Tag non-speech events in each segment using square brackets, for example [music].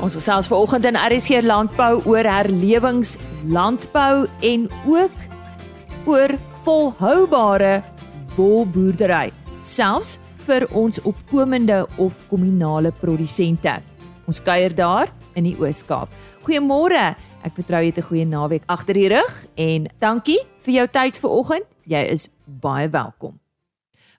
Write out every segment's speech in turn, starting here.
Ons gesels vanoggend in RSC Landbou oor herlewingslandbou en ook oor volhoubare wolboerdery, selfs vir ons opkomende of kommunale produsente. Ons kuier daar in die Oos-Kaap. Goeiemôre. Ek vertrou jy het 'n goeie naweek agter die rug en dankie vir jou tyd vanoggend. Jy is baie welkom.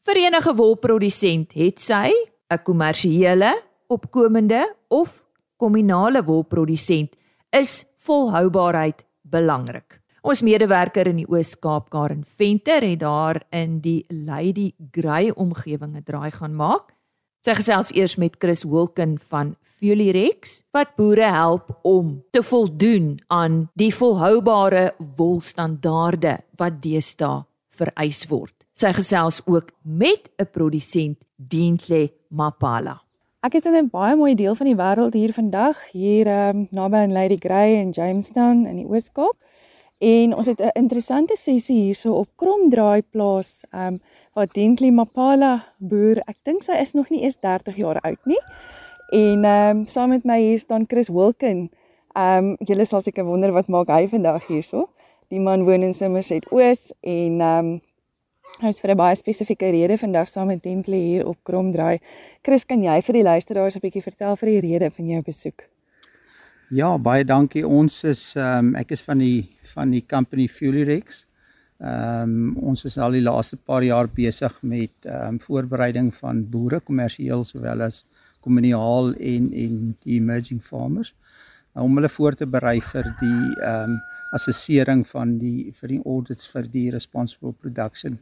Vir enige wolprodusent het sy 'n kommersiële, opkomende of kommunale wolprodusent is volhoubaarheid belangrik. Ons medewerker in die Oos-Kaap, Karen Venter, het daar in die Lady Grey omgewing 'n draai gaan maak. Sy gesels eers met Chris Wilken van Fulirex wat boere help om te voldoen aan die volhoubare wolstandaarde wat deesdae vereis word. Sy gesels ook met 'n produsent, Dientle Mapala. Ek is in 'n baie mooi deel van die wêreld hier vandag, hier um, naby aan Lady Grey in Jamestown in die Oos-Kaap. En ons het 'n interessante sessie hierso op Kromdraai plaas, ehm um, waar Denkli Mapala boer. Ek dink sy is nog nie eens 30 jaar oud nie. En ehm um, saam met my hier staan Chris Wilken. Ehm um, julle sal seker wonder wat maak hy vandag hierso. Die man woon in Somerset Oos en ehm um, hy's vir 'n baie spesifieke rede vandag saam met Denkli hier op Kromdraai. Chris, kan jy vir die luisteraars 'n bietjie vertel vir die rede van jou besoek? Ja, baie dankie. Ons is ehm um, ek is van die van die company Fulirex. Ehm um, ons is al die laaste paar jaar besig met ehm um, voorbereiding van boere kommersieel sowel as kommunaal en en die emerging farmers uh, om hulle voor te berei vir die ehm um, assessering van die vir die audits vir die responsible production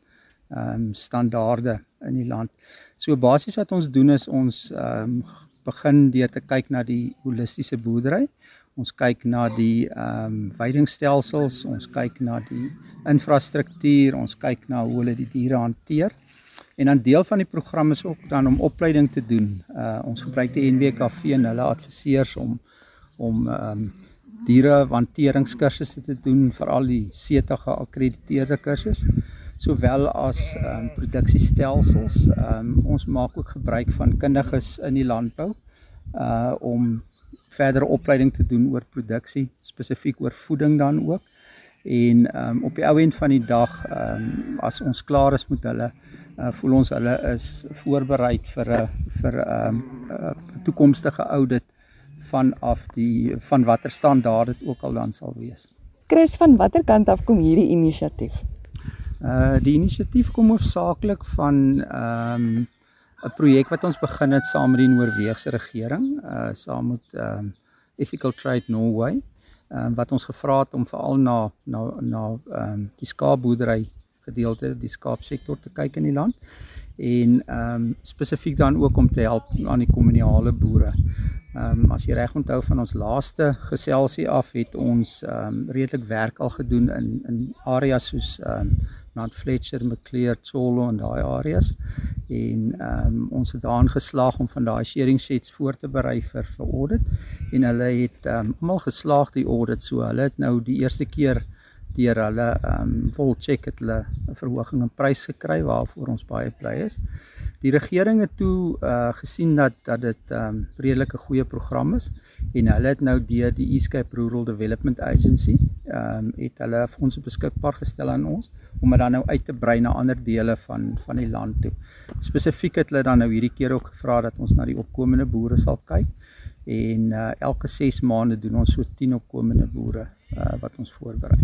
ehm um, standaarde in die land. So basies wat ons doen is ons ehm um, begin deur te kyk na die holistiese boerdery. Ons kyk na die ehm um, veidingstelsels, ons kyk na die infrastruktuur, ons kyk na hoe hulle die diere hanteer. En dan deel van die program is ook dan om opleiding te doen. Uh ons gebruik die NWKV en hulle adviseurs om om ehm um, diere hanteringskursusse te doen, veral die CETA geakkrediteerde kursus, sowel as ehm um, produksiestelsels. Ehm um, ons maak ook gebruik van kundiges in die landbou uh om verdere opleiding te doen oor produksie, spesifiek oor voeding dan ook. En ehm um, op die ou end van die dag ehm um, as ons klaar is met hulle, uh, voel ons hulle is voorberei vir 'n vir 'n um, uh, toekomstige audit vanaf die van watter standaard dit ook al dan sal wees. Chris, van watter kant af kom hierdie inisiatief? Uh die inisiatief kom hoofsaaklik van ehm um, 'n projek wat ons begin het saam met die Noorse regering, uh saam met ehm um, Ethical Trade Norway, ehm um, wat ons gevra het om veral na na na ehm um, die skaapboerdery gedeelte, die skaapsektor te kyk in die land en ehm um, spesifiek dan ook om te help aan die kommunale boere. Ehm um, as jy reg onthou van ons laaste geselsie af het ons ehm um, redelik werk al gedoen in in areas soos ehm um, Mount Fletcher, Maclear, Tsolo en daai areas. En ehm um, ons het daarin geslaag om van daai sharing sets voor te berei vir vir audit en hulle het ehm um, almal geslaag die audit so. Hulle het nou die eerste keer deur hulle ehm um, vol check het hulle 'n verhoging in prys gekry waarvoor ons baie bly is. Die regering het toe uh gesien dat dat dit ehm um, redelik 'n goeie program is en hulle het nou deur die Escape Rural Development Agency ehm um, het hulle fondse beskikbaar gestel aan ons om dit dan nou uit te brei na ander dele van van die land toe. Spesifiek het hulle dan nou hierdie keer ook gevra dat ons na die opkomende boere sal kyk en uh elke 6 maande doen ons so 10 opkomende boere uh wat ons voorberei.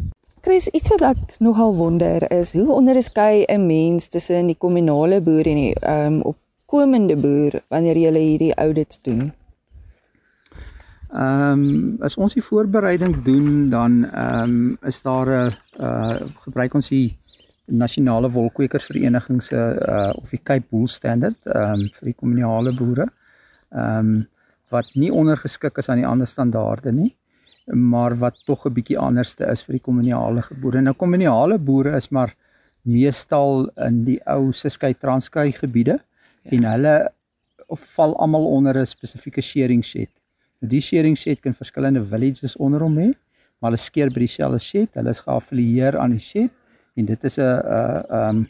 Chris, iets wat ek nogal wonder is hoe onderskei 'n mens tussen die kommunale boer en die ehm um, opkomende boer wanneer jy hierdie audits doen? Ehm um, as ons die voorbereiding doen dan ehm um, is daar 'n uh gebruik ons die nasionale wolkwekersvereniging se uh of die Cape Wool Standard ehm um, vir die kommunale boere. Ehm um, wat nie ondergeskik is aan die ander standaarde nie maar wat tog 'n bietjie anderste is vir die kommunale boere. Nou kommunale boere is maar meestal in die ou Suskei Transkei gebiede ja. en hulle val almal onder 'n spesifieke sharing shed. Nou die sharing shed kan verskillende villages onder hom hê, maar hulle skeer by dieselfde shed. Hulle is geaffilieer aan die shed en dit is 'n 'n um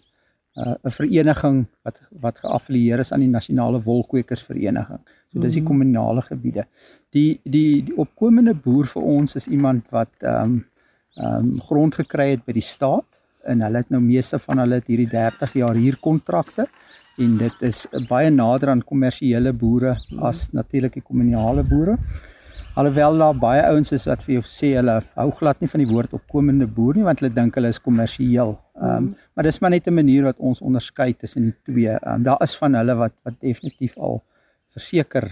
'n vereniging wat wat geaffilieer is aan die nasionale wolkwekersvereniging. So dis die mhm. kommunale gebiede. Die die die opkomende boer vir ons is iemand wat ehm um, ehm um, grond gekry het by die staat en hulle het nou meeste van hulle het hierdie 30 jaar huurkontrakte en dit is baie nader aan kommersiële boere as natuurlik die kommunale boere. Alhoewel daar baie ouens is wat vir jou sê hulle hou glad nie van die woord opkomende boer nie want hulle dink hulle is kommersieel. Ehm um, maar dis maar net 'n manier wat ons onderskei tussen die twee. Ehm um, daar is van hulle wat wat definitief al verseker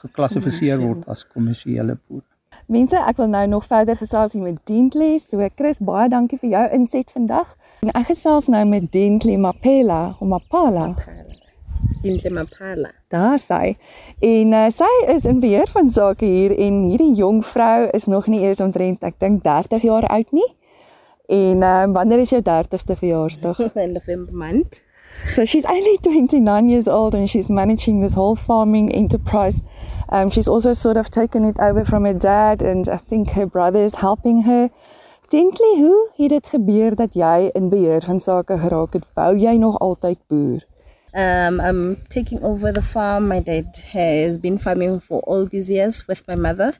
geklassifiseer word as kommersiële boere. Mense, ek wil nou nog verder gesels hier met Dentley. So Chris, baie dankie vir jou inset vandag. En ek gesels nou met Dentley Mapela, of Mapala. Dentley Mapala. Daar sy. En uh, sy is in beheer van sake hier en hierdie jong vrou is nog nie eers omtrent ek dink 30 jaar oud nie. En uh, wanneer is jou 30ste verjaarsdag? [laughs] In November maand. So she's only 29 years old and she's managing this whole farming enterprise. Um, she's also sort of taken it over from her dad and I think her brother is helping her. Dentley, hoe het dit gebeur dat jy in beheer van sake geraak het? Wou jy nog altyd boer? Um, I'm taking over the farm. My dad has been farming for all these years with my mother.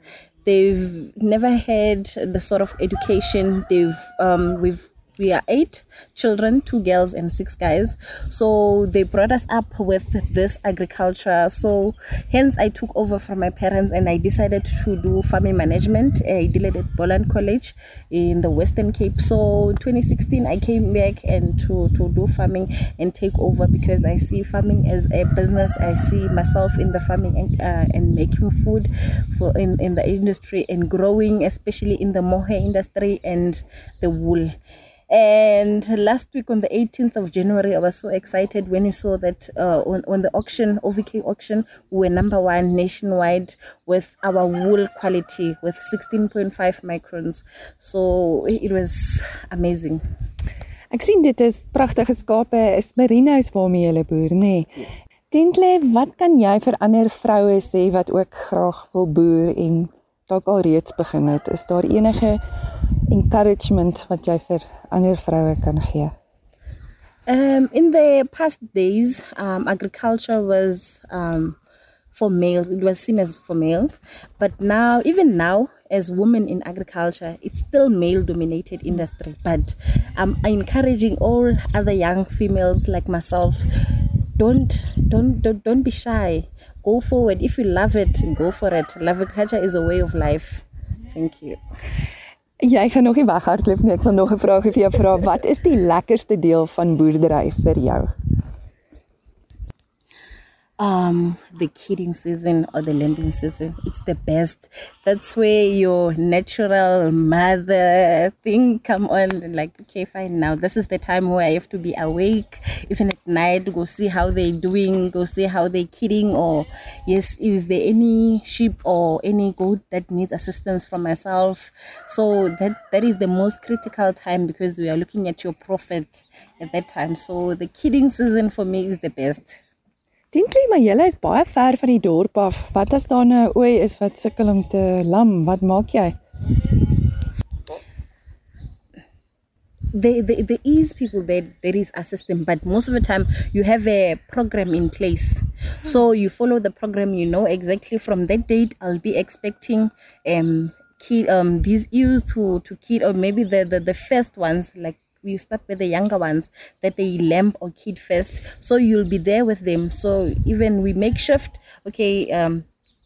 They've never had the sort of education they've um, we've we are eight children two girls and six guys. So they brought us up with this agriculture. So hence i took over from my parents and i decided to do farming management. I did it at boland college in the western cape. So in 2016 i came back and to to do farming and take over because i see farming as a business. I see myself in the farming and, uh, and making food for in in the industry and growing especially in the mohair industry and the wool and last week on the 18th of January, I was so excited when you saw that uh, on, on the auction, OVK auction, we were number one nationwide with our wool quality with 16.5 microns. So it was amazing. Ek sien dit is pragtige skape, is merinos waarmee jy boer, nê. Nee. Dentle, wat kan jy vir ander vroue sê wat ook graag wil boer en dalk al reeds begin het? Is daar enige encouragement wat jy vir ander vroue kan gee? Um, in the past days, um, agriculture was um, for males. It was seen as for males, but now, even now, as women in agriculture, it's still male-dominated industry. But I'm encouraging all other young females like myself. Don't don't don't don't be shy. Go forward. If you love it, go for it. Love agriculture is a way of life. Thank you. Jy gaan nog nie weghardloop nie. Ek wil nog 'n vraag vir jou vra. Wat is die lekkerste deel van boerdery vir jou? Um the kidding season or the landing season. It's the best. That's where your natural mother thing come on like okay fine now this is the time where i have to be awake even at night go see how they're doing go see how they're kidding or yes is there any sheep or any goat that needs assistance from myself? So that that is the most critical time because we are looking at your profit at that time. So the kidding season for me is the best Dinkly maar julle is baie ver van die dorp af. Wat as daar 'n ooi is wat sukkel om te lam? Wat maak jy? There, there, there is people that there is a system, but most of the time you have a program in place. So you follow the program, you know exactly from that date I'll be expecting um kid um these ewes to to kid or maybe the, the the first ones like we start with the younger ones that they lamp or kid first. So you'll be there with them. So even we make shift okay um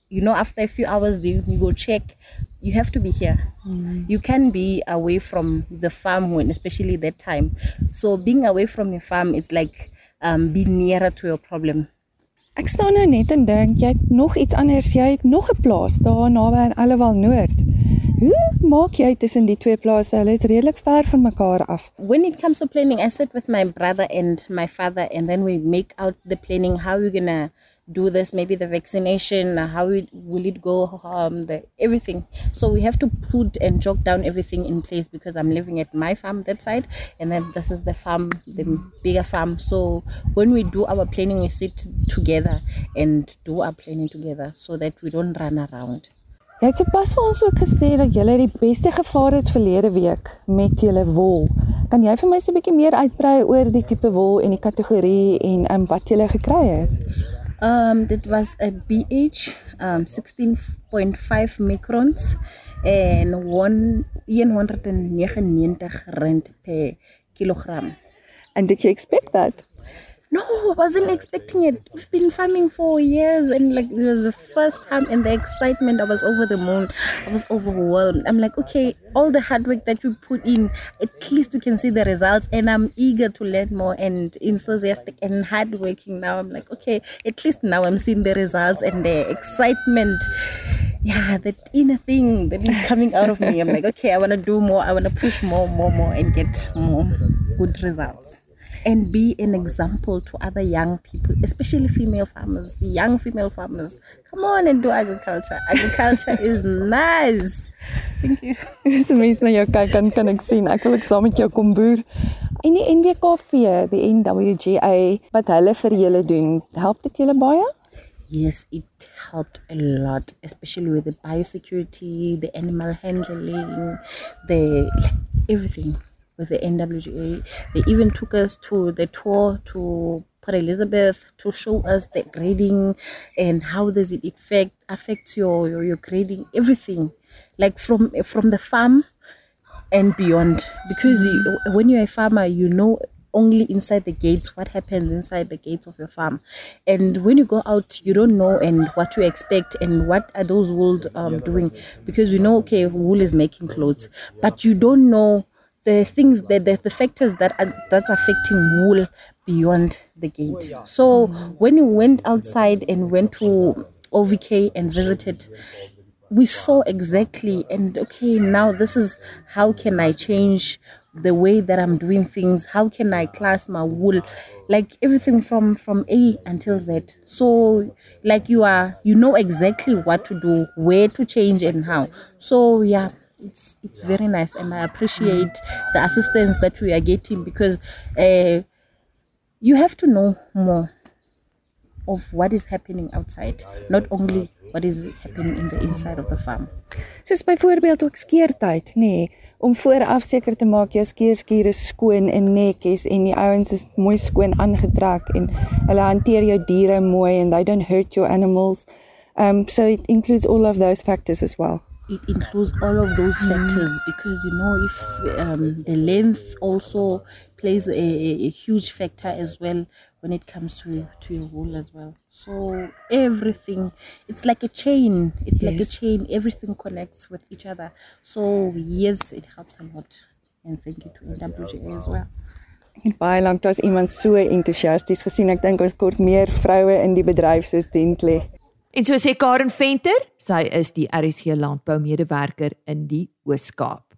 you know after a few hours you, you go check. You have to be here. Mm. you can be away from the farm when especially that time. So being away from your farm is like um being nearer to your problem. Ek staan nou net en dink jy het nog iets anders. Jy het nog 'n plaas daar naby aan Allewal Noord Hoe maak jy tussen die twee plase? Hulle is redelik ver van mekaar af. When it comes to planning, I sit with my brother and my father and then we make out the planning how we're going to do this maybe the vaccination how it, will it go um the everything so we have to put and jot down everything in place because i'm living at my farm that side and then this is the farm the bigger farm so when we do our planning we sit together and do our planning together so that we don't run around Jy het sopas vir ons ook gesê dat jy die beste gevaar het verlede week met julle wol. Kan jy vir my so 'n bietjie meer uitbrei oor die tipe wol en die kategorie en um, wat jy gekry het? Um, that was a BH, um, 16.5 microns and one 199 rand per kilogram. And did you expect that? No, I wasn't expecting it. We've been farming for years, and like it was the first time, and the excitement, I was over the moon. I was overwhelmed. I'm like, okay, all the hard work that we put in, at least we can see the results, and I'm eager to learn more and enthusiastic and hardworking now. I'm like, okay, at least now I'm seeing the results and the excitement. Yeah, that inner thing that is coming out of me. I'm like, okay, I want to do more. I want to push more, more, more, and get more good results and be an example to other young people, especially female farmers, young female farmers. Come on and do agriculture. Agriculture [laughs] is nice. Thank you. Dis mense na jou kyk kan kan ek sien. Ek wil ek saam met jou kom boer. En die NWKV, die NWGA wat hulle vir julle doen, help dit julle baie? Yes, it helped a lot, especially with the biosecurity, the animal handling, the like everything with the NWGA. They even took us to the tour to Port Elizabeth to show us the grading and how does it affect affects your, your, your grading, everything. Like from from the farm and beyond. Because you, when you're a farmer, you know only inside the gates what happens inside the gates of your farm and when you go out you don't know and what you expect and what are those wool um, doing because we know okay wool is making clothes but you don't know the things that the, the factors that are that's affecting wool beyond the gate. So when we went outside and went to OVK and visited, we saw exactly and okay now this is how can I change the way that I'm doing things? How can I class my wool? Like everything from from A until Z. So like you are you know exactly what to do, where to change and how. So yeah it's it's very nice and i appreciate the assistance that we are getting because uh, you have to know more of what is happening outside not only what is happening in the inside of the farm. Soos byvoorbeeld ook skeertyd nê nee, om vooraf seker te maak jou skeerskuur is skoon en netjies en die ouens is mooi skoon aangetrek en hulle hanteer jou diere mooi and they don't hurt your animals. Um so it includes all of those factors as well it includes all of those factors mm. because you know if um, the length also plays a, a, huge factor as well when it comes to to your wool as well so everything it's like a chain it's yes. like a chain everything connects with each other so yes it helps a lot and thank you to NWGA as well En baie lank daar's iemand so entoesiasties gesien. Ek dink ons kort meer vroue in die bedryf soos Dentley. En so sê Karen Venter, sy is die RSG landbou medewerker in die Oos-Kaap.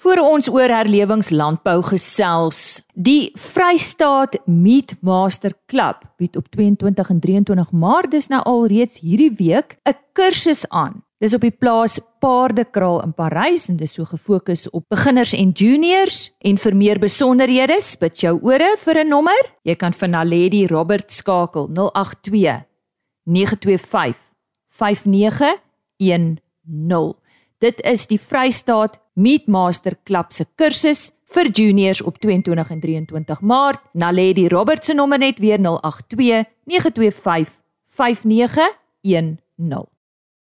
Voor ons oor herlewingslandbou gesels, die Vrystaat Meat Master Club bied op 22 en 23 Maart dis nou al reeds hierdie week 'n kursus aan. Dis op die plaas Paardekraal in Parys en dis so gefokus op beginners en juniors en vir meer besonderhede spit jou ore vir 'n nommer. Jy kan vir Naledi Robert skakel 082 925 5910. Dit is die Vrystaat Meatmaster Klub se kursus vir juniors op 22 en 23 Maart. Naledi Robert se nommer net weer 082 925 5910.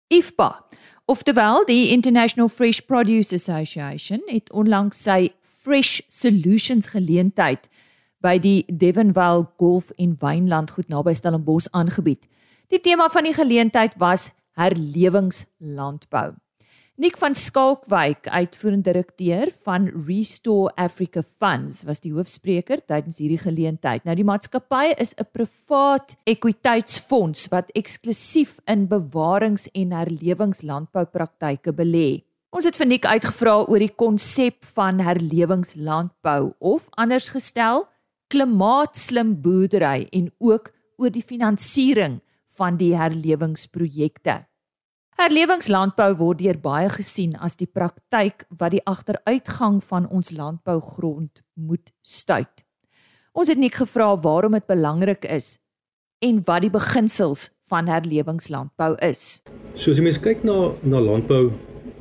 IFPA, oftewel die International Fresh Produce Association, het onlangs sy Fresh Solutions geleentheid by die Devonville Golf en Wynland goed naby Stellenbosch aangebied. Die tema van die geleentheid was herlewingslandbou. Nick van Skalkwyk, uitvoerende direkteur van Restore Africa Funds, was die hoofspreker tydens hierdie geleentheid. Nou die maatskappy is 'n privaat ekwiteitsfonds wat eksklusief in bewarings- en herlewingslandboupraktyke belê. Ons het vir Nick uitgevra oor die konsep van herlewingslandbou of anders gestel, klimaatslim boerdery en ook oor die finansiering van die herlewingsprojekte. Herlewingslandbou word deur baie gesien as die praktyk wat die agteruitgang van ons landbougrond moet stuit. Ons het net gevra waarom dit belangrik is en wat die beginsels van herlewingslandbou is. So as jy mens kyk na na landbou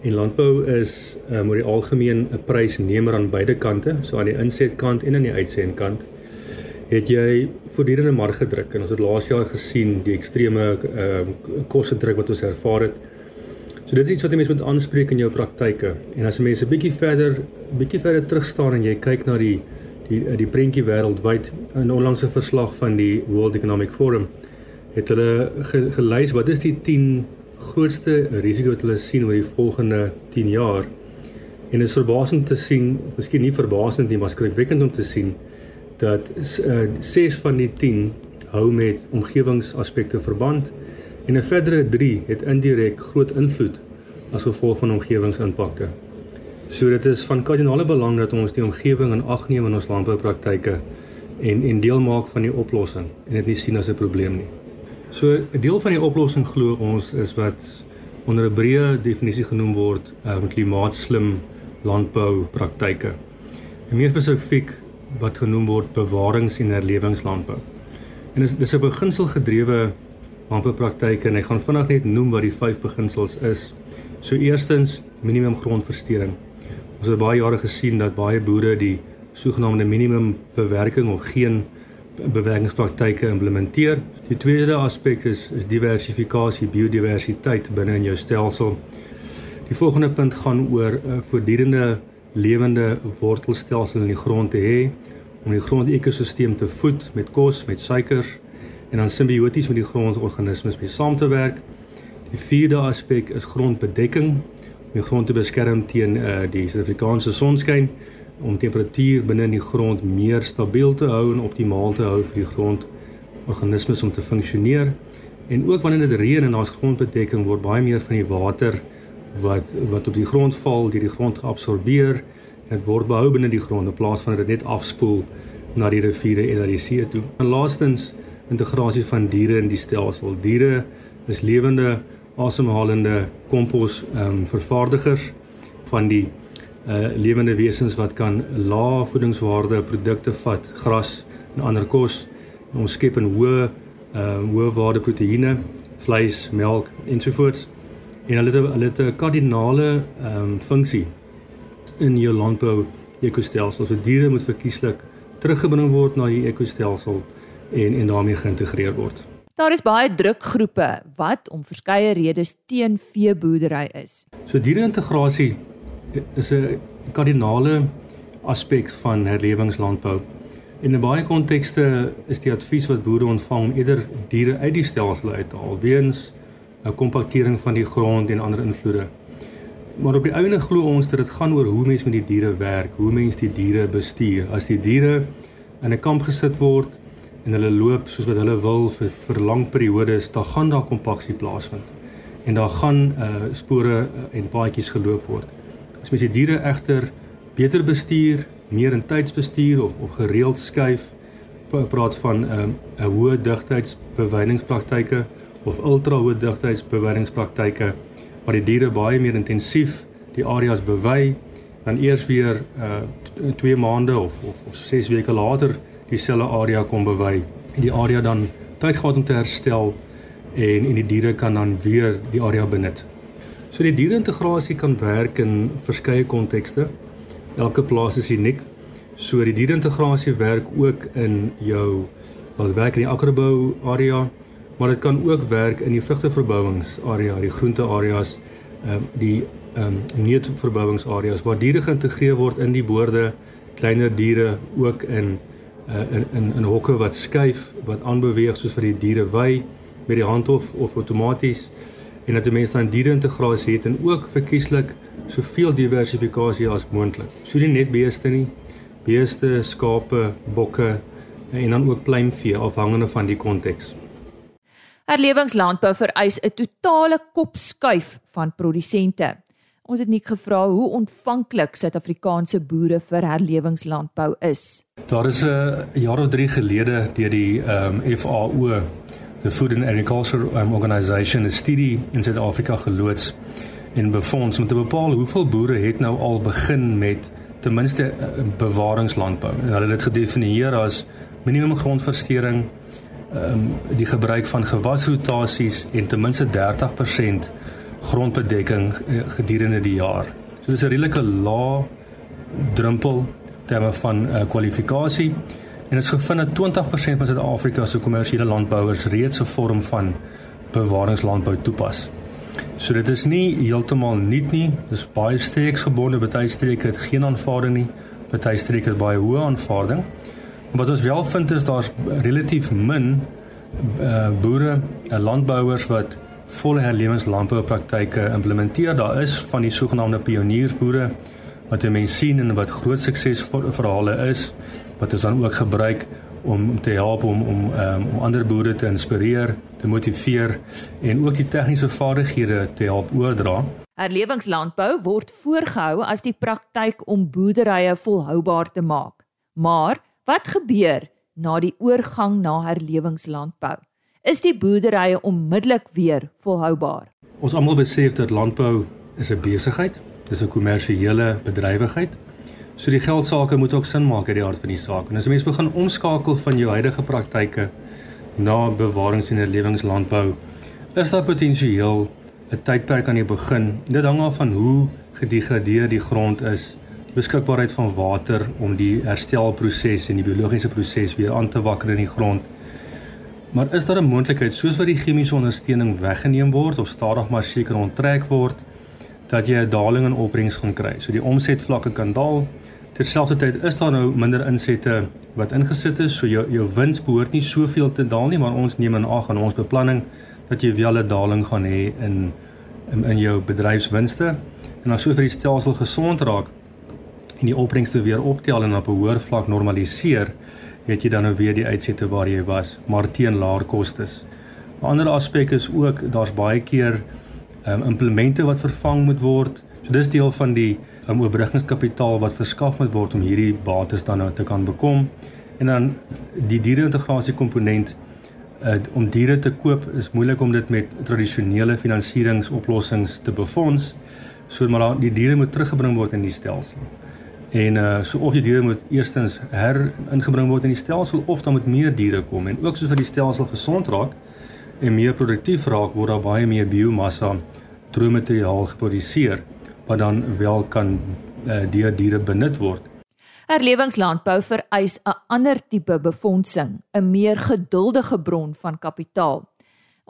en landbou is um, oor die algemeen 'n prysnemer aan beide kante, so aan die insetkant en aan die uitsendkant. Het jy voortdurende marge druk en ons het laas jaar gesien die ekstreme ehm uh, koste druk wat ons ervaar het. So dit is iets wat jy mens moet aanspreek in jou praktyke. En as mense 'n bietjie verder bietjie verder terug staan en jy kyk na die die die prentjie wêreldwyd in onlangse verslag van die World Economic Forum het hulle ge, gelys wat is die 10 grootste risiko wat hulle sien oor die volgende 10 jaar. En dit is verbasend te sien, miskien nie verbasend nie, maar skrikwekkend om te sien dat uh, 6 van die 10 hou met omgewingsaspekte verband en 'n verdere 3 het indirek groot invloed as gevolg van omgewingsimpakte. So dit is van kardinale belang dat ons die omgewing in ag neem in ons landboupraktyke en en deel maak van die oplossing en dit nie sien as 'n probleem nie. So 'n deel van die oplossing glo ons is wat onder 'n breë definisie genoem word, um, klimaatslim landboupraktyke. En meer spesifiek wat genoem word bewarings- en herlewingslandbou. En dis dis 'n beginselgedrewe landboupraktyk en ek gaan vinnig net noem wat die vyf beginsels is. So eerstens minimum grondversteuring. Ons het baie jare gesien dat baie boere die sogenaamde minimum bewerking of geen bewerkingspraktyke implementeer. Die tweede aspek is is diversifikasie, biodiversiteit binne in jou stelsel. Die volgende punt gaan oor uh, voortdurende lewende wortelstelsel in die grond te hê om die grondekosisteem te voed met kos, met suikers en dan simbioties met die grondorganismes mee saam te werk. Die vierde aspek is grondbedekking om die grond te beskerm teen uh, die Suid-Afrikaanse sonskyn om temperatuur binne in die grond meer stabiel te hou en optimaal te hou vir die grondorganismes om te funksioneer. En ook wanneer dit reën en daar's grondbedekking word baie meer van die water wat wat op die grond val, deur die grond geabsorbeer en dit word behou binne die grond in plaas van dit net afspoel na die riviere en na die see toe. En laastens integrasie van diere in die stelsel. Diere is lewende asemhalende kompos ehm um, vervaardigers van die uh lewende wesens wat kan lae voedingswaarde produkte vat, gras en ander kos en ons skep 'n hoë ehm uh, hoë waarde proteïene, vleis, melk ensovoorts en hulle het hulle het 'n kardinale ehm um, funksie in jou landbou ekostelsel. So diere moet verkieslik teruggebring word na die ekostelsel en en daarmee geïntegreer word. Daar is baie drukgroepe wat om verskeie redes teen veeboerdery is. So diere-integrasie is 'n kardinale aspek van herlewingslandbou. In baie kontekste is die advies wat boere ontvang om eerder diere uit die stelsel uit te haal weens 'n kompaktering van die grond en ander invloede. Maar op die einde glo ons dat dit gaan oor hoe mense met die diere werk, hoe mense die diere bestuur. As die diere in 'n kamp gesit word en hulle loop soos wat hulle wil vir vir lang periodes, dan gaan daar kompaksie plaasvind. En daar gaan uh spore uh, en paadjies geloop word. As mens die diere egter beter bestuur, meer in tydsbestuur of of gereeld skuif, praat van 'n uh, 'n hoë digtheidsbewyningspraktyke of ultra hoë digtheidsbeweringspraktyke waar die diere baie meer intensief die areas bewy dan eers weer uh 2 maande of of of 6 weke later dieselfde area kom bewy en die area dan tyd gehad om te herstel en en die diere kan dan weer die area benut. So die diere-integrasie kan werk in verskeie kontekste. Elke plaas is uniek. So die diere-integrasie werk ook in jou wat werk in die akkerbou area maar dit kan ook werk in die vrugteverbouingsarea, die groenteareas, ehm um, die ehm um, neutverbouingsareas waar diere geïntegreer word in die boorde, kleiner diere ook in uh, in in in hokke wat skuif, wat aanbeweeg soos vir die diere wy met die hand of of outomaties en dat die mense dan diere integrasie het en ook verkieslik soveel diversifikasie as moontlik. So nie net beeste nie, beeste, skape, bokke en dan ook pluimvee afhangende van die konteks. Herlewingslandbou vereis 'n totale kopskuif van produsente. Ons het nie gevra hoe ontvanklik Suid-Afrikaanse boere vir herlewingslandbou is. Daar is 'n jaar of 3 gelede deur die ehm um, FAO, the Food and Agriculture um, Organization, 'n studie in Suid-Afrika geloods en befonds om te bepaal hoeveel boere het nou al begin met ten minste uh, bewaringslandbou. Hulle het dit gedefinieer as minimum grondversteuring um, die gebruik van gewasrotasies en ten minste 30% grondbedekking eh, gedurende die jaar. So dis 'n redelike lae drempel terme van uh, kwalifikasie En is gevind dat 20% van Suid-Afrika se kommersiële landbouers reeds 'n vorm van bewaringslandbou toepas. So dit is nie heeltemal nuut nie. Dis baie streeksgebonde. Party streke het geen aanvaarding nie. Party streke het baie hoë aanvaarding. Wat ons wel vind is daar's relatief min uh, boere, uh, landbouers wat volle herlewingslandboupraktyke implementeer. Daar is van die sogenaamde pioniersboere wat mense sien en wat groot suksesverhale is wat ons dan ook gebruik om te help om om um, om ander boere te inspireer, te motiveer en ook die tegniese vaardighede te help oordra. Herlewingslandbou word voorgehou as die praktyk om boerderye volhoubaar te maak. Maar wat gebeur na die oorgang na herlewingslandbou? Is die boerderye onmiddellik weer volhoubaar? Ons almal besef dat landbou is 'n besigheid dis 'n kommersiële bedrywigheid. So die geldsaake moet ook sin maak uit die aard van die saak. En as 'n mens begin omskakel van jou huidige praktyke na bewarings- en herlewingslandbou, is daar potensieel 'n tydperk aan die begin. Dit hang af van hoe gedegradeer die grond is, beskikbaarheid van water om die herstelproses en die biologiese proses weer aan te wakker in die grond. Maar is daar 'n moontlikheid soos wat die chemiese ondersteuning weggeneem word of stadig maar seker onttrek word? dat jy 'n daling in opbrengs gaan kry. So die omsetvlakke kan daal. Terselfdertyd is daar nou minder insette wat ingesit is, so jou jou wins behoort nie soveel te daal nie, maar ons neem in ag aan ons beplanning dat jy wel 'n daling gaan hê in, in in jou bedryfswinste. En as so vir die stelsel gesond raak en die opbrengste weer optel en op 'n hoër vlak normaliseer, het jy dan nou weer die uitsette waar jy was, maar teen laer kostes. 'n Ander aspek is ook daar's baie keer um, implemente wat vervang moet word. So dis deel van die um, oorbruggingskapitaal wat verskaf moet word om hierdie bates dan nou te kan bekom. En dan die diere-integrasie komponent uh, om diere te koop is moeilik om dit met tradisionele finansieringsoplossings te befonds. So maar die diere moet teruggebring word in die stelsel. En uh so of die diere moet eerstens her ingebring word in die stelsel of dan moet meer diere kom en ook soos wat die stelsel gesond raak en meer produktief raak word daar baie meer biomassa droommateriaal geproduseer wat dan wel kan uh, deur diere benut word. Herlewingslandbou vereis 'n ander tipe befondsing, 'n meer geduldige bron van kapitaal.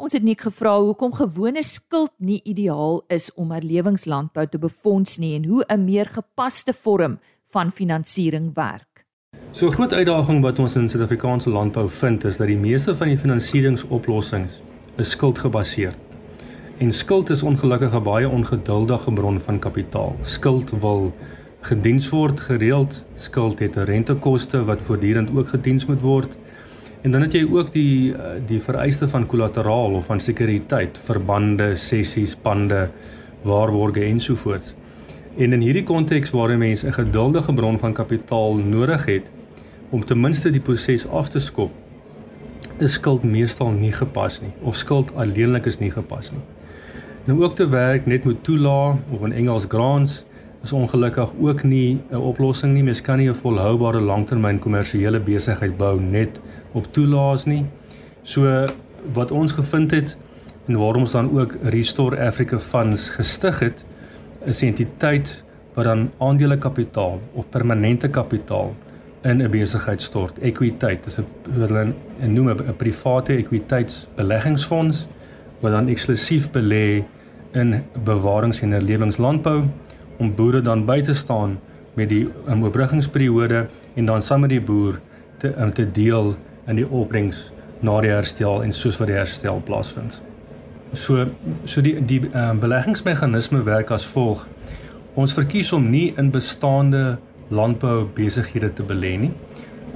Ons het nie gevra hoekom gewone skuld nie ideaal is om herlewingslandbou te befonds nie en hoe 'n meer gepaste vorm van finansiering werk. So 'n groot uitdaging wat ons in Suid-Afrikaanse landbou vind is dat die meeste van die finansieringsoplossings is skuldgebaseerd. En skuld is ongelukkig 'n baie ongeduldige bron van kapitaal. Skuld wil gediens word gereeld. Skuld het 'n rentekoste wat voortdurend ook gediens moet word. En dan het jy ook die eh, die vereiste van kollateraal of van sekuriteit, verbande, sessies, pande, waarborge ensovoorts. En in hierdie konteks waar 'n mens 'n geduldige bron van kapitaal nodig het om ten minste die proses af te skop, is skuld meestal nie gepas nie of skuld alleenlik is nie gepas nie. Nou ook te werk net met toelaag of in Engels grants is ongelukkig ook nie 'n oplossing nie. Mens kan nie 'n volhoubare langtermyn kommersiële besigheid bou net op toelaas nie. So wat ons gevind het en waarom ons dan ook Restore Africa Funds gestig het, is 'n entiteit wat dan aandelekapitaal of permanente kapitaal in 'n besigheid stort. Ekwiteit is 'n wat hulle noem 'n private ekwiteitsbeleggingsfonds wat dan eksklusief belê in bewarings en herlewingslandbou om boere dan by te staan met die um, oorbruggingsperiode en dan saam met die boer te um, te deel in die opbrengs na die herstel en soos wat die herstel plaasvind. So so die die um, beleggingsmeganisme werk as volg. Ons verkies om nie in bestaande landbou besighede te belê nie.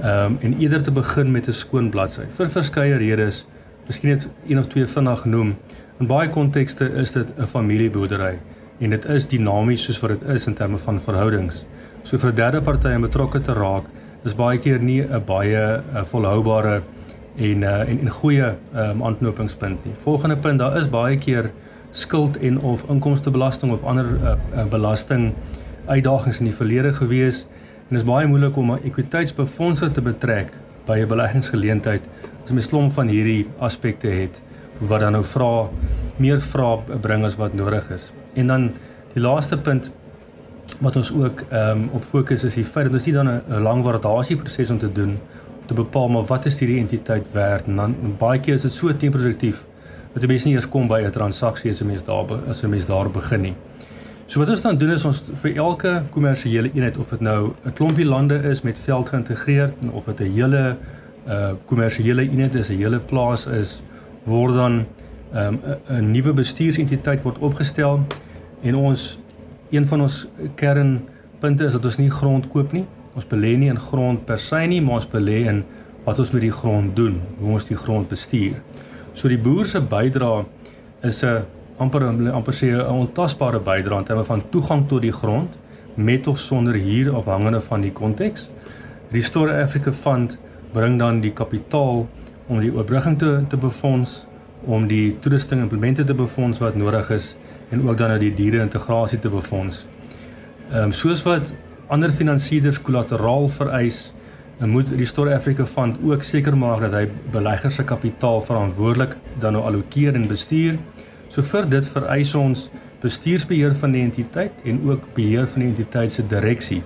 Ehm um, en eerder te begin met 'n skoon bladsy vir verskeie redes miskien net een of twee vinnig noem. In baie kontekste is dit 'n familieboerdery en dit is dinamies soos wat dit is in terme van verhoudings. So vir derde party om betrokke te raak is baie keer nie 'n baie a volhoubare en uh, en en goeie um, aanknopingspunt nie. Volgende punt, daar is baie keer skuld en of inkomstebelasting of ander uh, uh, belasting uitdagings in die verlede gewees en dit is baie moeilik om 'n ekwiteitsbefondsing te betrek by 'n beleggingsgeleentheid as mens klomp van hierdie aspekte het wat dan nou vra meer vra bring as wat nodig is. En dan die laaste punt wat ons ook ehm um, op fokus is die feit dat ons nie dan 'n lang waardasieproses om te doen te bepaal maar wat is hierdie entiteit werd en dan baie keer is dit so temproduktief dat jy mens nie eers kom by 'n transaksie as 'n mens daar as 'n mens daar begin nie. So wat ons dan doen is ons vir elke kommersiële eenheid of dit nou 'n klompie lande is met veld geïntegreer of dit 'n hele uh kommersiële eenheid is, 'n hele plaas is, word dan um, 'n nuwe bestuursentiteit word opgestel en ons een van ons kernpunte is dat ons nie grond koop nie. Ons belê nie in grond per se nie, maar ons belê in wat ons met die grond doen, hoe ons die grond bestuur. So die boer se bydrae is 'n amper amper sê 'n ontasbare bydrae in terme van toegang tot die grond met of sonder huur afhangende van die konteks. Restore Africa Fund bring dan die kapitaal om die oorbrugging te te befonds, om die toerusting implemente te befonds wat nodig is en ook dan nou die diere integrasie te befonds. Ehm um, soos wat ander finansierders kollateraal vereis, moet Restore Africa Fund ook seker maak dat hy beleggers se kapitaal verantwoordelik dan nou allokeer en bestuur. So vir dit vereis ons bestuursbeheer van die entiteit en ook beheer van die entiteit se direksie.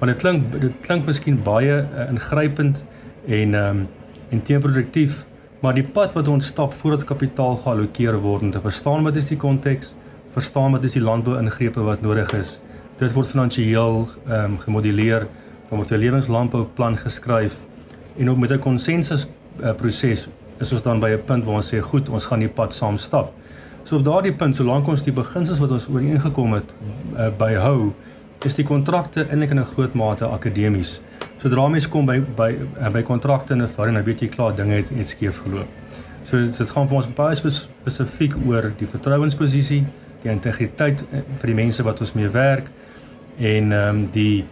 Want dit klink dit klink miskien baie uh, ingrypend en ehm um, en teenproduktief, maar die pad wat ons stap voordat kapitaal geallokeer word om te verstaan wat is die konteks, verstaan wat is die landbou-ingrepe wat nodig is. Dit word finansiëel ehm um, gemodelleer, dan word 'n lewenslandbouplan geskryf en ook met 'n konsensus uh, proses is ons dan by 'n punt waar ons sê goed, ons gaan die pad saam stap. So op daardie punt, solank ons die beginsels wat ons ooreengekom het uh, byhou, is die kontrakte eintlik in 'n groot mate akademies. Sodra mens kom by by uh, by kontrakte en ervaring, dan weet jy klaar dinge het, het skeef geloop. So dit gaan vir ons baie spesifiek oor die vertrouensposisie, die integriteit eh, vir die mense wat ons mee werk en ehm um, die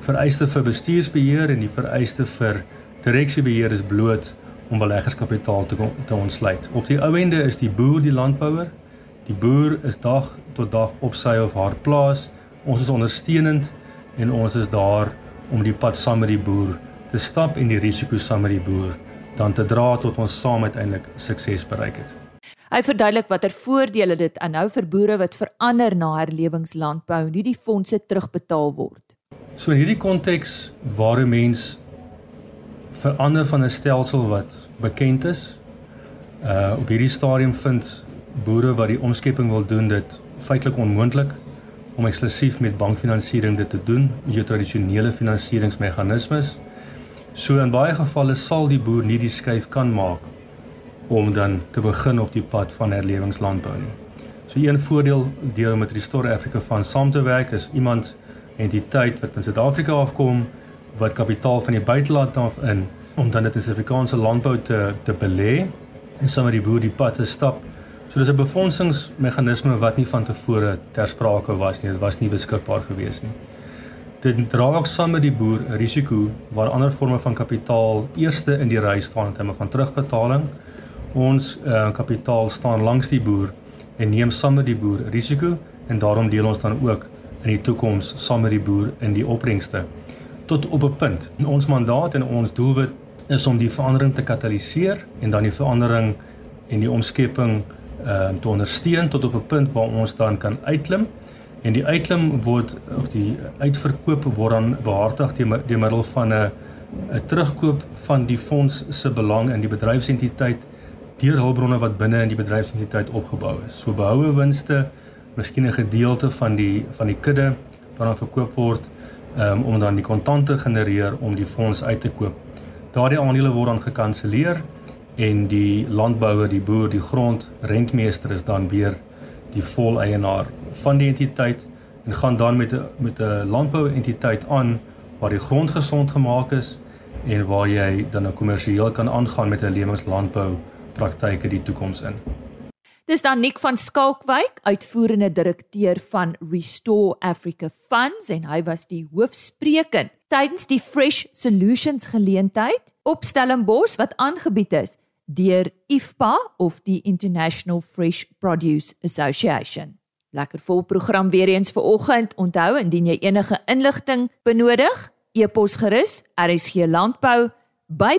vereiste vir bestuursbeheer en die vereiste vir direksiebeheer is bloot om beleggerskapitaal te te ontsluit. Op die ou ende is die boer die landbouer. Die boer is dag tot dag op sy of haar plaas. Ons is ondersteunend en ons is daar om die pad saam met die boer te stap en die risiko saam met die boer dan te dra tot ons saam uiteindelik sukses bereik het. Hy verduidelik watter voordele dit aanhou vir boere wat verander na herlewingslandbou en nie die fondse terugbetaal word. So in hierdie konteks waar 'n mens verander van 'n stelsel wat bekend is, uh op hierdie stadium vind boere wat die omskepping wil doen dit feitelik onmoontlik om eksklusief met bankfinansiering dit te doen, jou tradisionele finansieringsmeganismes. So in baie gevalle sal die boer nie die skuif kan maak om dan te begin op die pad van herlewingslandbou nie. So een voordeel deur met Restore Africa van saam te werk is iemand entiteit wat in Suid-Afrika afkom wat kapitaal van die buiteland af in om dan dit in Suid-Afrikaanse landbou te te belê en saam met die boer die pad te stap. So dis 'n befondsingsmeganisme wat nie van tevore ter sprake was nie. Dit was nie beskikbaar gewees nie. Dit dra ook saam met die boer 'n risiko waar ander forme van kapitaal eerste in die ry staan in terme van terugbetaling ons uh, kapitaal staan langs die boer en neem saam met die boer risiko en daarom deel ons dan ook in die toekoms saam met die boer in die opbrengste tot op 'n punt. En ons mandaat en ons doelwit is om die verandering te kataliseer en dan die verandering en die omskepping uh, te ondersteun tot op 'n punt waar ons dan kan uitklim en die uitklim word of die uitverkoop word dan behartig deur middel van 'n 'n terugkoop van die fonds se belang in die bedryfsentiteit deur hulpbronne wat binne in die bedryfsentiteit opgebou is. So behoue winste, miskien 'n gedeelte van die van die kudde wat dan verkoop word um, om dan die kontante genereer om die fonds uit te koop. Daardie aandele word dan gekanselleer en die landbouer, die boer, die grondrentmeester is dan weer die voleienaar van die entiteit en gaan dan met 'n met 'n landbouentiteit aan waar die grond gesond gemaak is en waar jy dan 'n kommersieel kan aangaan met 'n lewenslandbou praktyke die toekoms in. Dis dan Nick van Skalkwyk, uitvoerende direkteur van Restore Africa Funds en hy was die hoofspreker tydens die Fresh Solutions geleentheid op Stellenbosch wat aangebied is deur IFPA of die International Fresh Produce Association. Lekker vol program weer eens vir oggend. Onthou indien jy enige inligting benodig, e-pos gerus rsglandbou by